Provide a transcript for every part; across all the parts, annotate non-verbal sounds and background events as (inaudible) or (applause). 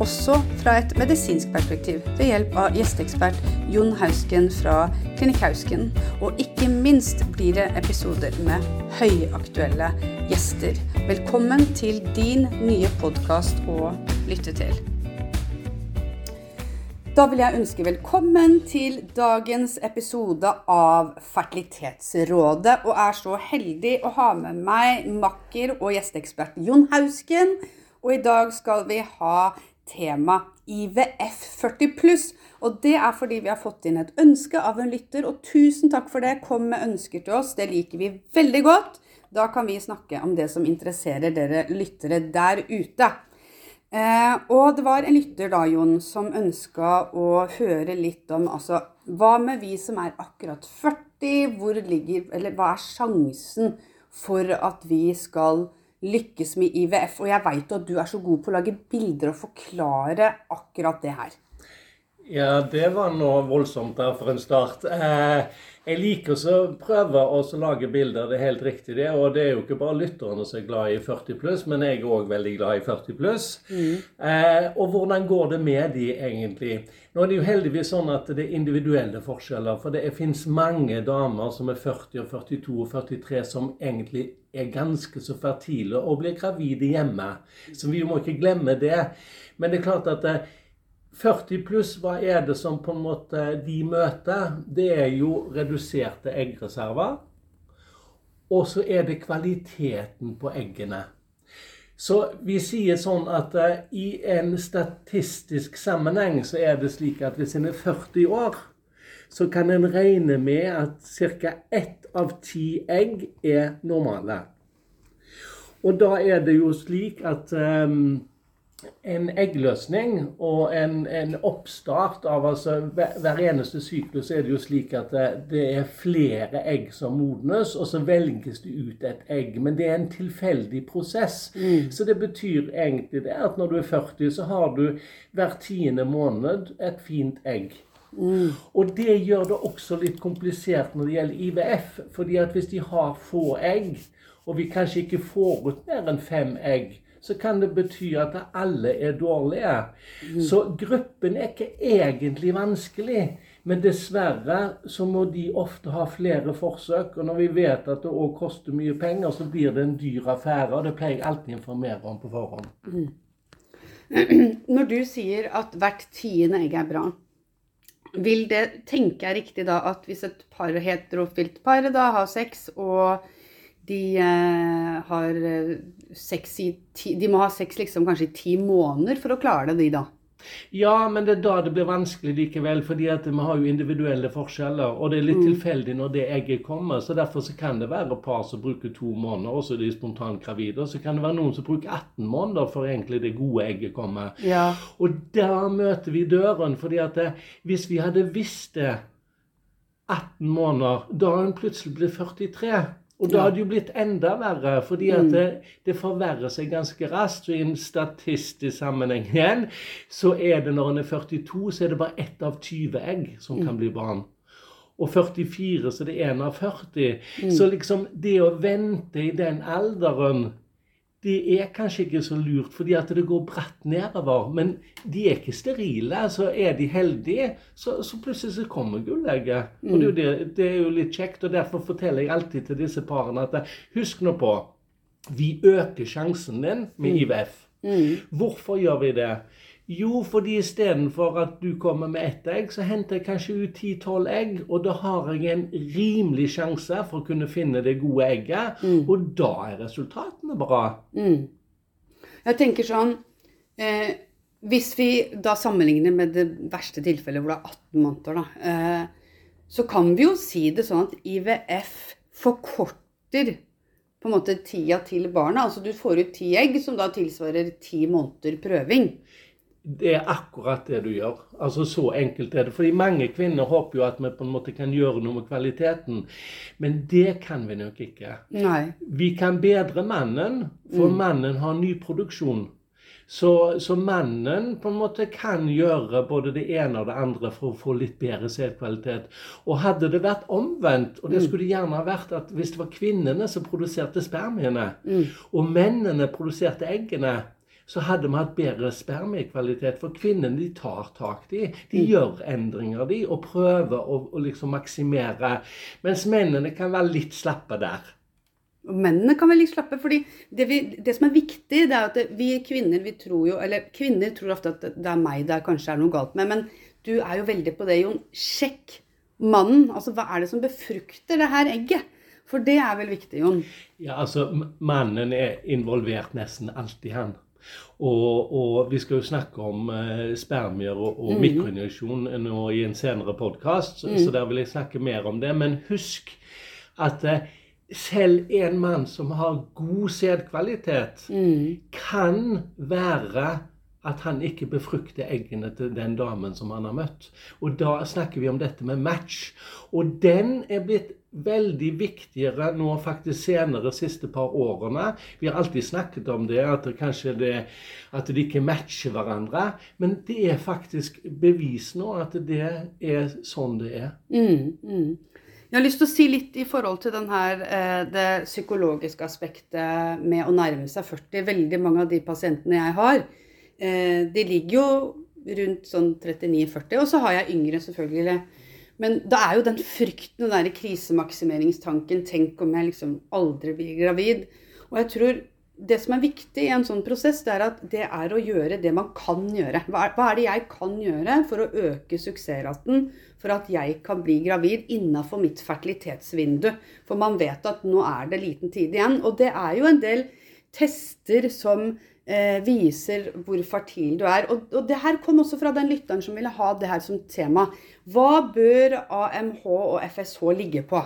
også fra et medisinsk perspektiv ved hjelp av gjesteekspert Jon Hausken fra Klinikk Hausken. Og ikke minst blir det episoder med høyaktuelle gjester. Velkommen til din nye podkast å lytte til. Da vil jeg ønske velkommen til dagens episode av Fertilitetsrådet. Og er så heldig å ha med meg makker og gjesteekspert Jon Hausken. Og i dag skal vi ha tema IVF 40 pluss. Og det er fordi vi har fått inn et ønske av en lytter, og tusen takk for det. Kom med ønsker til oss. Det liker vi veldig godt. Da kan vi snakke om det som interesserer dere lyttere der ute. Eh, og det var en lytter da, Jon, som ønska å høre litt om altså, Hva med vi som er akkurat 40? Hvor ligger Eller hva er sjansen for at vi skal lykkes med IVF? Og jeg veit at du er så god på å lage bilder og forklare akkurat det her. Ja, det var noe voldsomt der for en start. Eh, jeg liker å prøve å lage bilder, det er helt riktig det. Og det er jo ikke bare lytterne som er glad i 40 pluss, men jeg er òg veldig glad i 40 pluss. Mm. Eh, og hvordan går det med de egentlig? Nå er det jo heldigvis sånn at det er individuelle forskjeller. For det fins mange damer som er 40 og 42 og 43 som egentlig er ganske så fertile og blir gravide hjemme. Så vi må ikke glemme det. Men det er klart at eh, 40 pluss, hva er det som på en måte de møter? Det er jo reduserte eggreserver. Og så er det kvaliteten på eggene. Så vi sier sånn at uh, i en statistisk sammenheng så er det slik at hvis en er 40 år, så kan en regne med at ca. ett av ti egg er normale. Og da er det jo slik at um, en eggløsning og en, en oppstart av altså, hver, eneste syklus er det jo slik at det, det, er flere egg som modnes, og så velges det ut et egg. Men det er en tilfeldig prosess. Mm. Så det betyr egentlig det at når du er 40, så har du hver tiende måned et fint egg. Mm. Og det gjør det også litt komplisert når det gjelder IVF. fordi at hvis de har få egg, og vi kanskje ikke får ut mer enn fem egg, så kan det bety at alle er dårlige. Mm. Så gruppen er ikke egentlig vanskelig. Men dessverre så må de ofte ha flere forsøk. Og når vi vet at det òg koster mye penger, så blir det en dyr affære. Og det pleier jeg alltid å informere om på forhånd. Mm. (clears throat) Når du sier at hvert tiende egg er bra, vil det tenke jeg riktig da at hvis et par heterofilt par da har sex og de, eh, har eh, sex i ti, de må ha sex liksom kanskje i ti måneder for å klare det, de da. Ja, men det er da det blir vanskelig likevel. fordi at vi har jo individuelle forskjeller. Og det er litt mm. tilfeldig når det egget kommer. Så derfor så kan det være par som bruker to måneder, og så er de spontant gravide. Og så kan det være noen som bruker 18 måneder for egentlig det gode egget kommer. Ja. Og da møter vi døren. fordi at det, eh, hvis vi hadde visst det 18 måneder, da hun plutselig blitt 43. Og da hadde det jo blitt enda verre, fordi at mm. det, det, forverrer seg ganske raskt. Så i en statistisk sammenheng igjen, så er det når en er 42, så er det bare ett av 20 egg som kan mm. bli barn. Og 44, så det er én av 40. Mm. Så liksom det å vente i den alderen det er kanskje ikke så lurt, fordi at det går bratt nedover. Men de er ikke sterile. Så er de heldige, så, så plutselig så kommer gullegget. Mm. Og det er, det, det er, jo litt kjekt. og Derfor forteller jeg alltid til disse parene at husk nå på vi øker sjansen din med mm. IVF. Mm. Hvorfor gjør vi det? Jo, fordi istedenfor at du kommer med ett egg, så henter jeg kanskje ut 10-12 egg. Og da har jeg en rimelig sjanse for å kunne finne det gode egget. Mm. Og da er resultatene bra. Mm. Jeg tenker sånn eh, Hvis vi da sammenligner med det verste tilfellet hvor det er 18 måneder, da, eh, så kan vi jo si det sånn at IVF forkorter på en måte tida til barna. Altså du får ut ti egg, som da tilsvarer ti måneder prøving. Det er akkurat det du gjør. Altså Så enkelt er det. Fordi mange kvinner håper jo at vi på en måte kan gjøre noe med kvaliteten. Men det kan vi nok ikke. Nei. Vi kan bedre mannen, for Mm. mannen har ny produksjon. Så, så mannen på en måte kan gjøre både det ene og det andre for å få litt bedre sædkvalitet. Og hadde det vært omvendt, og det skulle det gjerne ha vært at hvis det var kvinnene som produserte spermiene, og mennene produserte eggene, så hadde vi hatt bedre spermiekvalitet. For kvinnene de tar tak, de. De gjør endringer, de, og prøver å, å liksom maksimere. Mens mennene kan være litt slappe der. Og mennene kan vel litt slappe, fordi det, vi, det som er viktig, det er at vi kvinner vi tror jo Eller kvinner tror ofte at det er meg det kanskje er noe galt med, men du er jo veldig på det, Jon. Sjekk mannen. Altså hva er det som befrukter det her egget? For det er vel viktig, Jon. Ja, altså, mannen er involvert nesten alltid, han. Og, og vi skal jo snakke om eh, spermier og, og mikroinjeksjon nå i en senere podkast, så, så der vil jeg snakke mer om det. Men husk at eh, selv en mann som har god sædkvalitet, kan være at han ikke befrukter eggene til den damen som han har møtt. Og da snakker vi om dette med match. Og den er blitt veldig viktigere nå faktisk senere siste par årene. Vi har alltid snakket om det, at det kanskje det, at de ikke matcher hverandre. Men det er faktisk bevis nå at det er sånn det er. Mm, mm. Jeg har lyst til å si litt i forhold til her, eh, det psykologiske aspektet med å nærme seg 40. Veldig mange av de pasientene jeg har, de ligger jo rundt sånn 39-40, og så har jeg yngre selvfølgelig. Men da er jo den frykten, den der krisemaksimeringstanken, tenk om jeg liksom aldri blir gravid. Og jeg tror det som er viktig i en sånn prosess, det er at det er å gjøre det man kan gjøre. Hva er, hva er det jeg kan gjøre for å øke suksessraten for at jeg kan bli gravid innafor mitt fertilitetsvindu? For man vet at nå er det liten tid igjen. Og det er jo en del tester som eh, viser hvor fertil du er. Og, og det her kom også fra den lytteren som ville ha det her som tema. Hva bør AMH og FSH ligge på?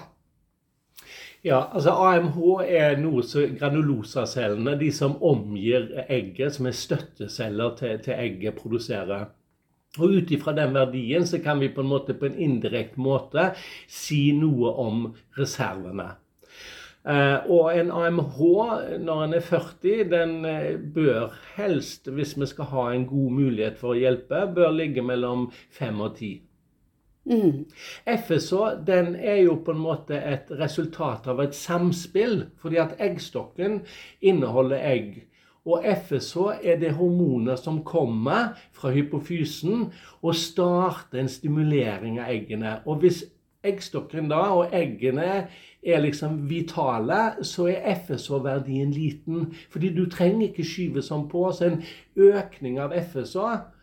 Ja, altså AMH er noe som granulosacellene, de som omgir egget, som er støtteceller til, til egget, produserer. Og ut ifra den verdien så kan vi på en måte på en indirekte måte si noe om reservene. Eh, og en AMH når en er 40, den eh, bør helst, hvis vi skal ha en god mulighet for å hjelpe, bør ligge mellom 5 og 10. Mm. FSH den er jo på en måte et resultat av et samspill, fordi at eggstokken inneholder egg. Og FSH er det hormoner som kommer fra hypofysen og starter en stimulering av eggene. Og hvis eggstokken da og eggene er liksom vitale, så er FSH-verdien liten. Fordi du trenger ikke skyve sånn på. Så en økning av FSH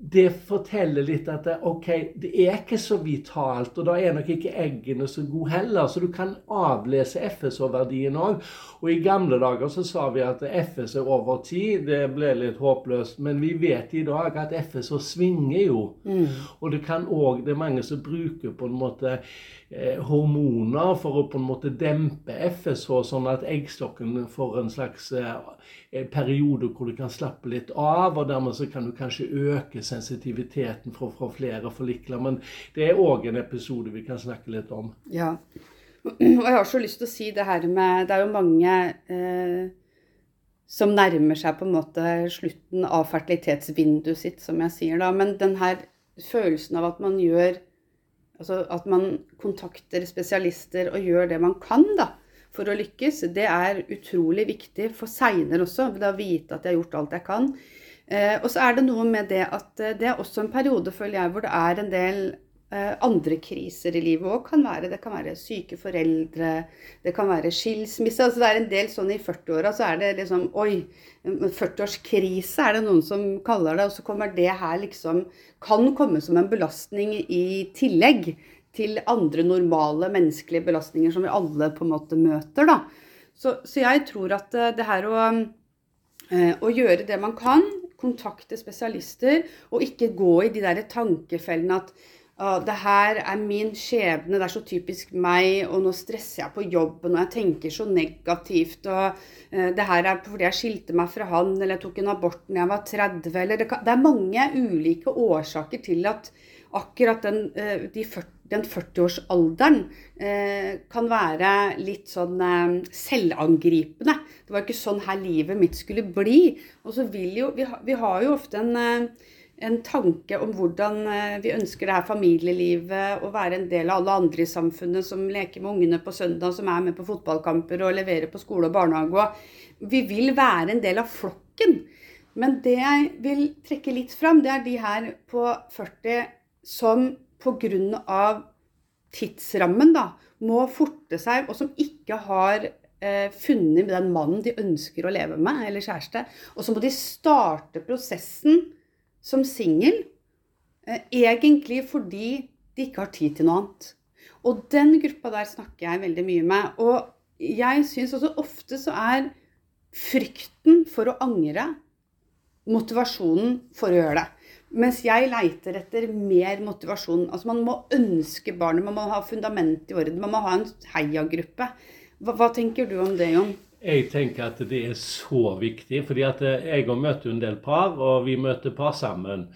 det forteller litt at det, ok, det er ikke så vitalt, og da er nok ikke eggene så gode heller. Så du kan avlese FSH-verdien òg. Og i gamle dager så sa vi at FSH over tid, det ble litt håpløst. Men vi vet i dag at FSH svinger jo. Og det kan òg Det er mange som bruker på en måte hormoner for å på en måte dempe FSH, sånn at eggstokken får en slags eh, periode hvor du kan slappe litt av, og dermed så kan du kanskje øke sensitiviteten fra, fra flere forlikler. Men det er òg en episode vi kan snakke litt om. Ja. Og jeg har så lyst til å si det her med Det er jo mange eh, som nærmer seg på en måte slutten av fertilitetsvinduet sitt, som jeg sier da. Men den her følelsen av at man gjør Altså at man kontakter spesialister og gjør det man kan da, for å lykkes, det er utrolig viktig for seinere også. Da vite at jeg har gjort alt jeg kan. Eh, og så er det noe med det at eh, det er også en periode, føler jeg, hvor det er en del andre kriser i livet òg. Det kan være syke foreldre, det kan være skilsmisse. altså Det er en del sånn i 40-åra, så er det liksom Oi, 40-årskrise er det noen som kaller det. Og så kommer det her liksom Kan komme som en belastning i tillegg til andre normale menneskelige belastninger som vi alle på en måte møter, da. Så, så jeg tror at eh, det her å, eh, å gjøre det man kan, kontakte spesialister, og ikke gå i de der tankefellene at det her er min skjebne, det er så typisk meg, og nå stresser jeg på jobben, og jeg tenker så negativt, og eh, det her er fordi jeg skilte meg fra han, eller jeg tok en abort da jeg var 30, eller det, kan, det er mange ulike årsaker til at akkurat den, eh, de 40, den 40-årsalderen eh, kan være litt sånn selvangripende. Det var ikke sånn her livet mitt skulle bli. Og så vil jo Vi, har jo ofte en en tanke om hvordan eh, vi ønsker det her familielivet, å være en del av alle andre i samfunnet som leker med ungene på søndag, som er med på fotballkamper og leverer på skole og barnehage. Vi vil være en del av flokken. Men det jeg vil trekke litt fram, det er de her på 40 som pga. tidsrammen da, må forte seg, og som ikke har eh, funnet den mannen de ønsker å leve med, eller kjæreste. Og så må de starte prosessen som singel, eh, egentlig fordi de ikke har tid til noe annet. Og den gruppa der snakker jeg veldig mye med. Og jeg syns også ofte så er frykten for å angre motivasjonen for å gjøre det. Mens jeg leiter etter mer motivasjon. Altså Man må ønske barnet, man må ha fundament i orden, man må ha en heiagruppe. Hva, hva tenker du om det, Jon? Jeg tenker at det er så viktig. fordi at jeg har møtt en del par, og vi møter par sammen.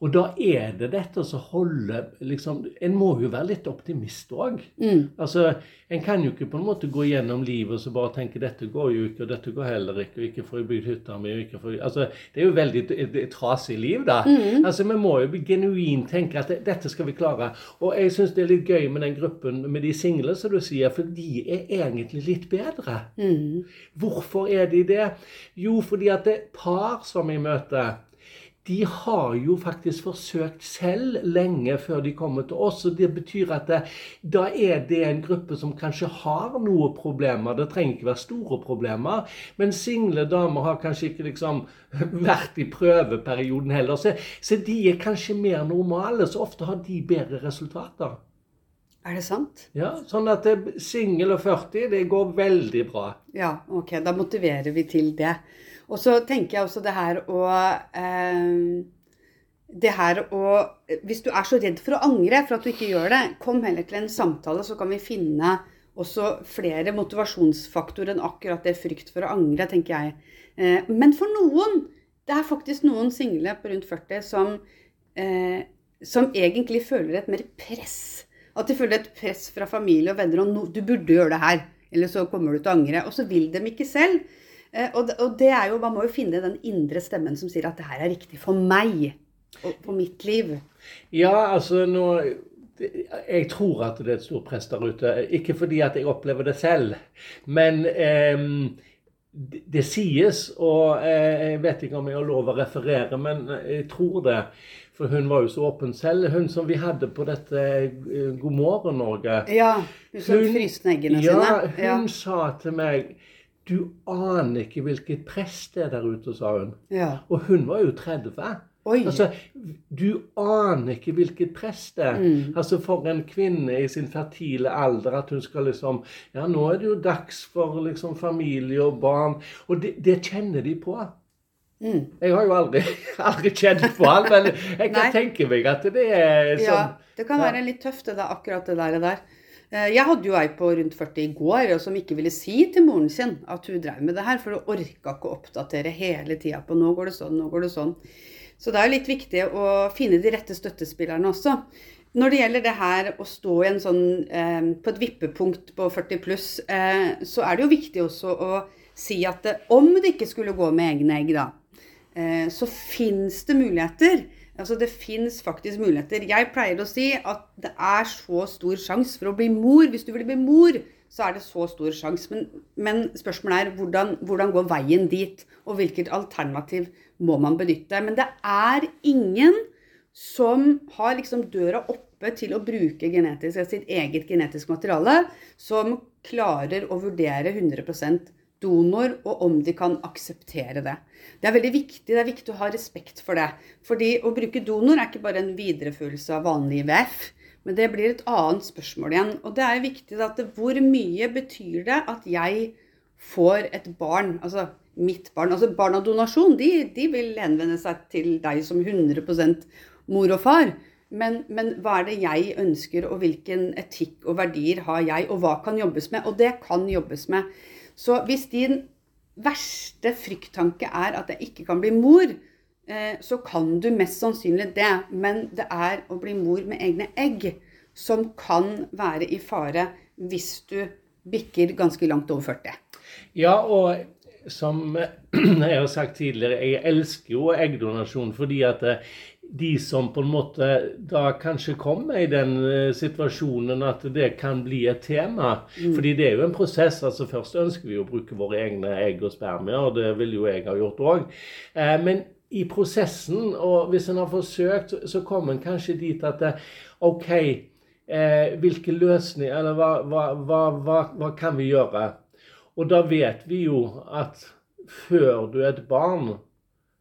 Og da er det dette som holder liksom, En må jo være litt optimist òg. Mm. Altså, en kan jo ikke på en måte gå gjennom livet og så bare tenke dette går jo ikke, og dette går heller ikke, og ikke får jeg bygd hytta mi ikke får, altså, Det er jo veldig et, et trasig liv, da. Mm. Altså, Vi må jo genuint tenke at dette skal vi klare. Og jeg syns det er litt gøy med den gruppen med de single, som du sier, for de er egentlig litt bedre. Mm. Hvorfor er de det? Jo, fordi at det er par som jeg møter de har jo faktisk forsøkt selv lenge før de kommer til oss. og Det betyr at det, da er det en gruppe som kanskje har noen problemer. Det trenger ikke være store problemer. Men single damer har kanskje ikke liksom (laughs) vært i prøveperioden heller. Så, så de er kanskje mer normale. Så ofte har de bedre resultater. Er det sant? Ja, Sånn at singel og 40, det går veldig bra. Ja, ok. Da motiverer vi til det. Og så tenker jeg også det her å eh, Det her å Hvis du er så redd for å angre for at du ikke gjør det, kom heller til en samtale, så kan vi finne også flere motivasjonsfaktorer enn akkurat det frykt for å angre, tenker jeg. Eh, men for noen Det er faktisk noen single på rundt 40 som, eh, som egentlig føler et mer press. At de føler et press fra familie og venner om no, du burde gjøre det her, eller så kommer du til å angre. Og så vil de ikke selv. Eh, og, og det er jo, Man må jo finne den indre stemmen som sier at det her er riktig for meg og for mitt liv. Ja, altså nå Jeg tror at det er et stort press der ute. Ikke fordi at jeg opplever det selv, men eh, det, det sies, og eh, jeg vet ikke om jeg har lov å referere, men jeg tror det. For hun var jo så åpen selv. Hun som vi hadde på dette eh, God morgen Norge. Ja, hun som fryste eggene ja, sine. Hun sa til meg Du aner ikke hvilket press det er der ute, sa hun. Ja. Og hun var jo 30. Oi. Altså, Du aner ikke hvilket press det er. Mm. Altså For en kvinne i sin fertile alder at hun skal liksom Ja, nå er det jo dags for liksom familie og barn. Og det, det kjenner de på. Mm. Jeg har jo aldri, (laughs) aldri kjent på alt, men jeg kan tenke meg at det er sånn Ja, det kan være litt tøft, det der, akkurat det der. Eh, Jeg hadde jo ei på rundt 40 i går som ikke ville si til moren sin at hun drev med det her, for hun orka ikke å oppdatere hele tida på 'nå går det sånn, nå går det sånn'. Så det er litt viktig å finne de rette støttespillerne også. Når det gjelder det her å stå i en sånn, eh, på et vippepunkt på 40 pluss, eh, så er det jo viktig også å si at det, om det ikke skulle gå med egne egg, da, eh, så fins det muligheter. Altså Det fins faktisk muligheter. Jeg pleier å si at det er så stor sjanse for å bli mor. Hvis du vil bli mor, så er det så stor sjanse. Men, men spørsmålet er hvordan, hvordan går veien dit? Og hvilket alternativ må man benytte? Men det er ingen som har liksom døra oppe til å bruke genetisk, sitt eget genetisk materiale, som klarer å vurdere 100 donor, og om de kan akseptere det. Det er veldig viktig, det er viktig å ha respekt for det. Fordi å bruke donor er ikke bare en videreførelse av vanlig IVF, men det blir et annet spørsmål igjen. Og det er viktig at hvor mye betyr det at jeg får et barn, altså mitt barn. Altså barn av donasjon, de, de vil henvende seg til deg som 100% mor og far. Men, men hva er det jeg ønsker, og hvilken etikk og verdier har jeg, og hva kan jobbes med? Og det kan jobbes med. Så hvis din verste frykttanke er at jeg ikke kan bli mor, eh, så kan du mest sannsynlig det. Men det er å bli mor med egne egg som kan være i fare hvis du bikker ganske langt over 40. Ja, og som (clears throat) jeg har sagt tidligere, jeg elsker jo eggdonasjon fordi at eh, de som på en måte da kanskje kommer i den eh, situasjonen at det kan bli et tema. Mm. Fordi det er jo en prosess. altså Først ønsker vi å bruke våre egne egg og spermier, og det vil jo jeg ha gjort òg. Eh, men i prosessen, og hvis en har forsøkt, så kommer en kanskje dit at OK, hvilke løsninger Eller hva, hva, hva, hva kan vi gjøre? Og da vet vi jo at før du er et barn,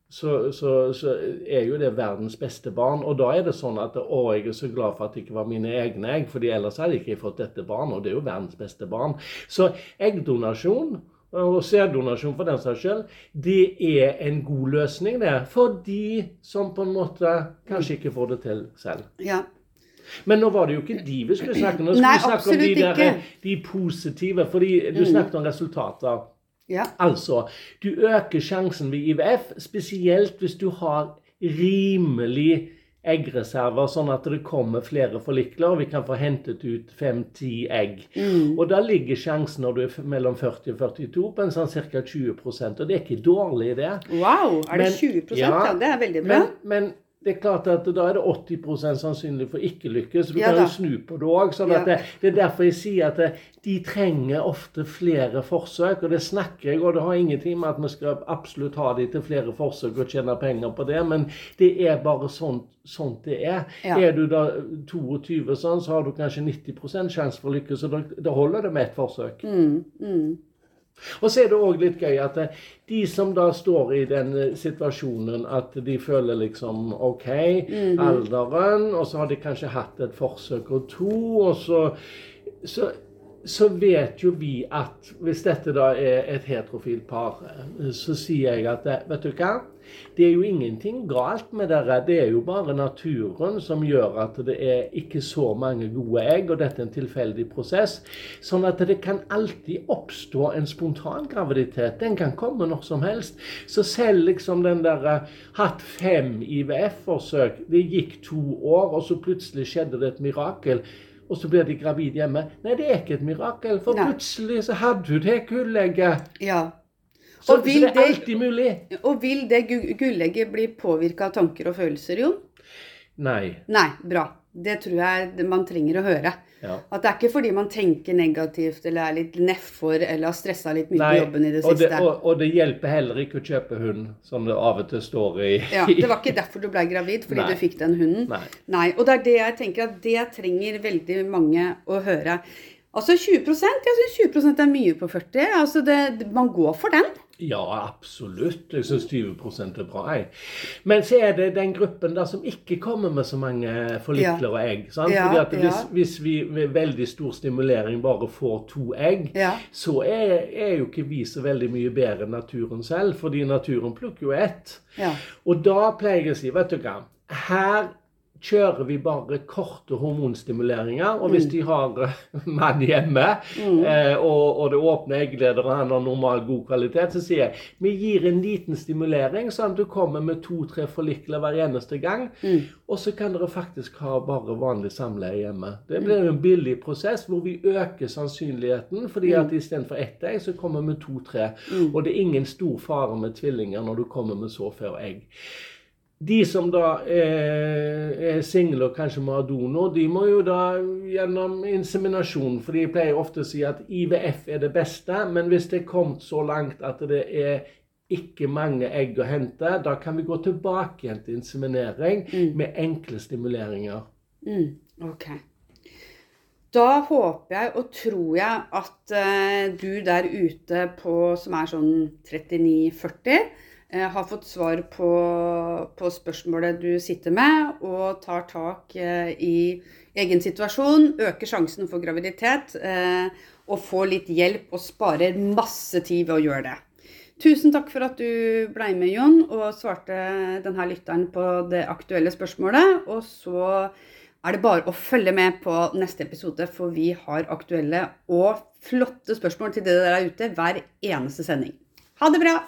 så, så, så, er jo det verdens beste barn. Og da er det sånn at å, jeg er så glad for at det ikke var mine egne egg, fordi ellers hadde jeg ikke fått dette barnet. Og det er jo verdens beste barn. Så eggdonasjon, og sæddonasjon for den saks skyld, det er en god løsning, det. For de som på en måte kanskje ikke får det til selv. Ja, men nå var det jo ikke de vi skulle snakke om. Nå skulle Nei, vi snakke om de, der, de positive. fordi du snakket om resultater. Ja. Altså, du øker sjansen ved IVF, spesielt hvis du har rimelig eggreserver, sånn at det kommer flere forlikler, og vi kan få hentet ut fem-ti egg. Og da ligger sjansen når du er mellom 40 og 42 på en sånn ca. 20% og det er ikke dårlig, det. Wow! Er det Men- 20 ja, Det er veldig bra. Men, men det er klart at da er det 80 sannsynlig for ikke lykkes. Så du Ja kan jo snu på det òg. Sånn Ja. det, det er derfor jeg sier at det, de trenger ofte flere forsøk. Og det snakker jeg, og det har ingenting med at vi skal absolutt ha de til flere forsøk og tjene penger på det, men det er bare sånn, sånt det er. Ja. Er du da 22 sånn, så har du kanskje 90 sjanse for å lykkes, og da, da holder det med ett forsøk. Mm, mm. Og så er det òg litt gøy at eh, de som da står i den eh, situasjonen at de føler liksom OK, alderen, og så har de kanskje hatt et forsøk og to, og så, så så vet jo vi at hvis dette da er et heterofilt par, eh, så sier jeg at eh, vet du hva, det er jo ingenting galt med dere. Det er jo bare naturen som gjør at det er ikke så mange gode egg, og dette er en tilfeldig prosess. Sånn at det kan alltid oppstå en spontan graviditet. Den kan komme når som helst. Så selv liksom den der eh, hatt fem IVF-forsøk, det gikk to år, og så plutselig skjedde det et mirakel. Og så blir de gravid hjemme. Nei, det er ikke et mirakel, for Nei. plutselig så hadde hun det gullegget. Ja. Så, Og så det er alltid mulig. Og vil det gullegget bli påvirka av tanker og følelser, Jon? Nei. Nei, bra. Det tror jeg man trenger å høre. Ja. At det er ikke fordi man tenker negativt eller er litt nedfor eller har stressa litt mye Nei, på jobben i det og, det, siste. og, og det hjelper heller ikke å kjøpe hund, som det av og til står i Ja, Det var ikke derfor du ble gravid, fordi Nei. du fikk den hunden. Nei. Nei, Og det er det jeg tenker at det trenger veldig mange å høre. Altså 20% Jeg syns 20% er mye på 40. Altså det, man går for den. Ja, absolutt. Jeg syns 20% er bra. Jeg. Men så er det den gruppen der som ikke kommer med så mange forlikler og egg. Sant? Ja, Fordi at hvis, ja. hvis vi med veldig stor stimulering bare får to egg, Ja. så er, er jo ikke vi så veldig mye bedre enn naturen selv. Fordi naturen plukker jo ett. Ja. Og da pleier jeg å si, vet du hva, her kjører vi bare korte hormonstimuleringer. Og hvis Mm. de har eh, (laughs) mann hjemme, eh, og, og det åpne eggleder og han har normal god kvalitet, så sier jeg vi gir en liten stimulering, sånn at du kommer med to-tre forlikler hver eneste gang. Mm. Og så kan dere faktisk ha bare vanlig samleie hjemme. Det blir en billig prosess hvor vi øker sannsynligheten, fordi Mm. at istedenfor ett egg, så kommer vi med to-tre. Og det er ingen stor fare med tvillinger når du kommer med så få egg. De som da er, er single og kanskje må ha donor, de må jo da gjennom inseminasjon. For de pleier ofte å si at IVF er det beste, men hvis det er kommet så langt at det er ikke mange egg å hente, da kan vi gå tilbake igjen til inseminering med enkle stimuleringer. Mm, ok. Da håper jeg og tror jeg at eh, du der ute på, som er sånn 39-40, eh, har fått svar på, på spørsmålet du sitter med, og tar tak eh, i egen situasjon, øker sjansen for graviditet, eh, og får litt hjelp og sparer masse tid ved å gjøre det. Tusen takk for at du ble med, Jon, og svarte denne lytteren på det aktuelle spørsmålet. Og så er det bare å følge med på neste episode, for vi har aktuelle og flotte spørsmål til dere der ute hver eneste sending. Ha det bra!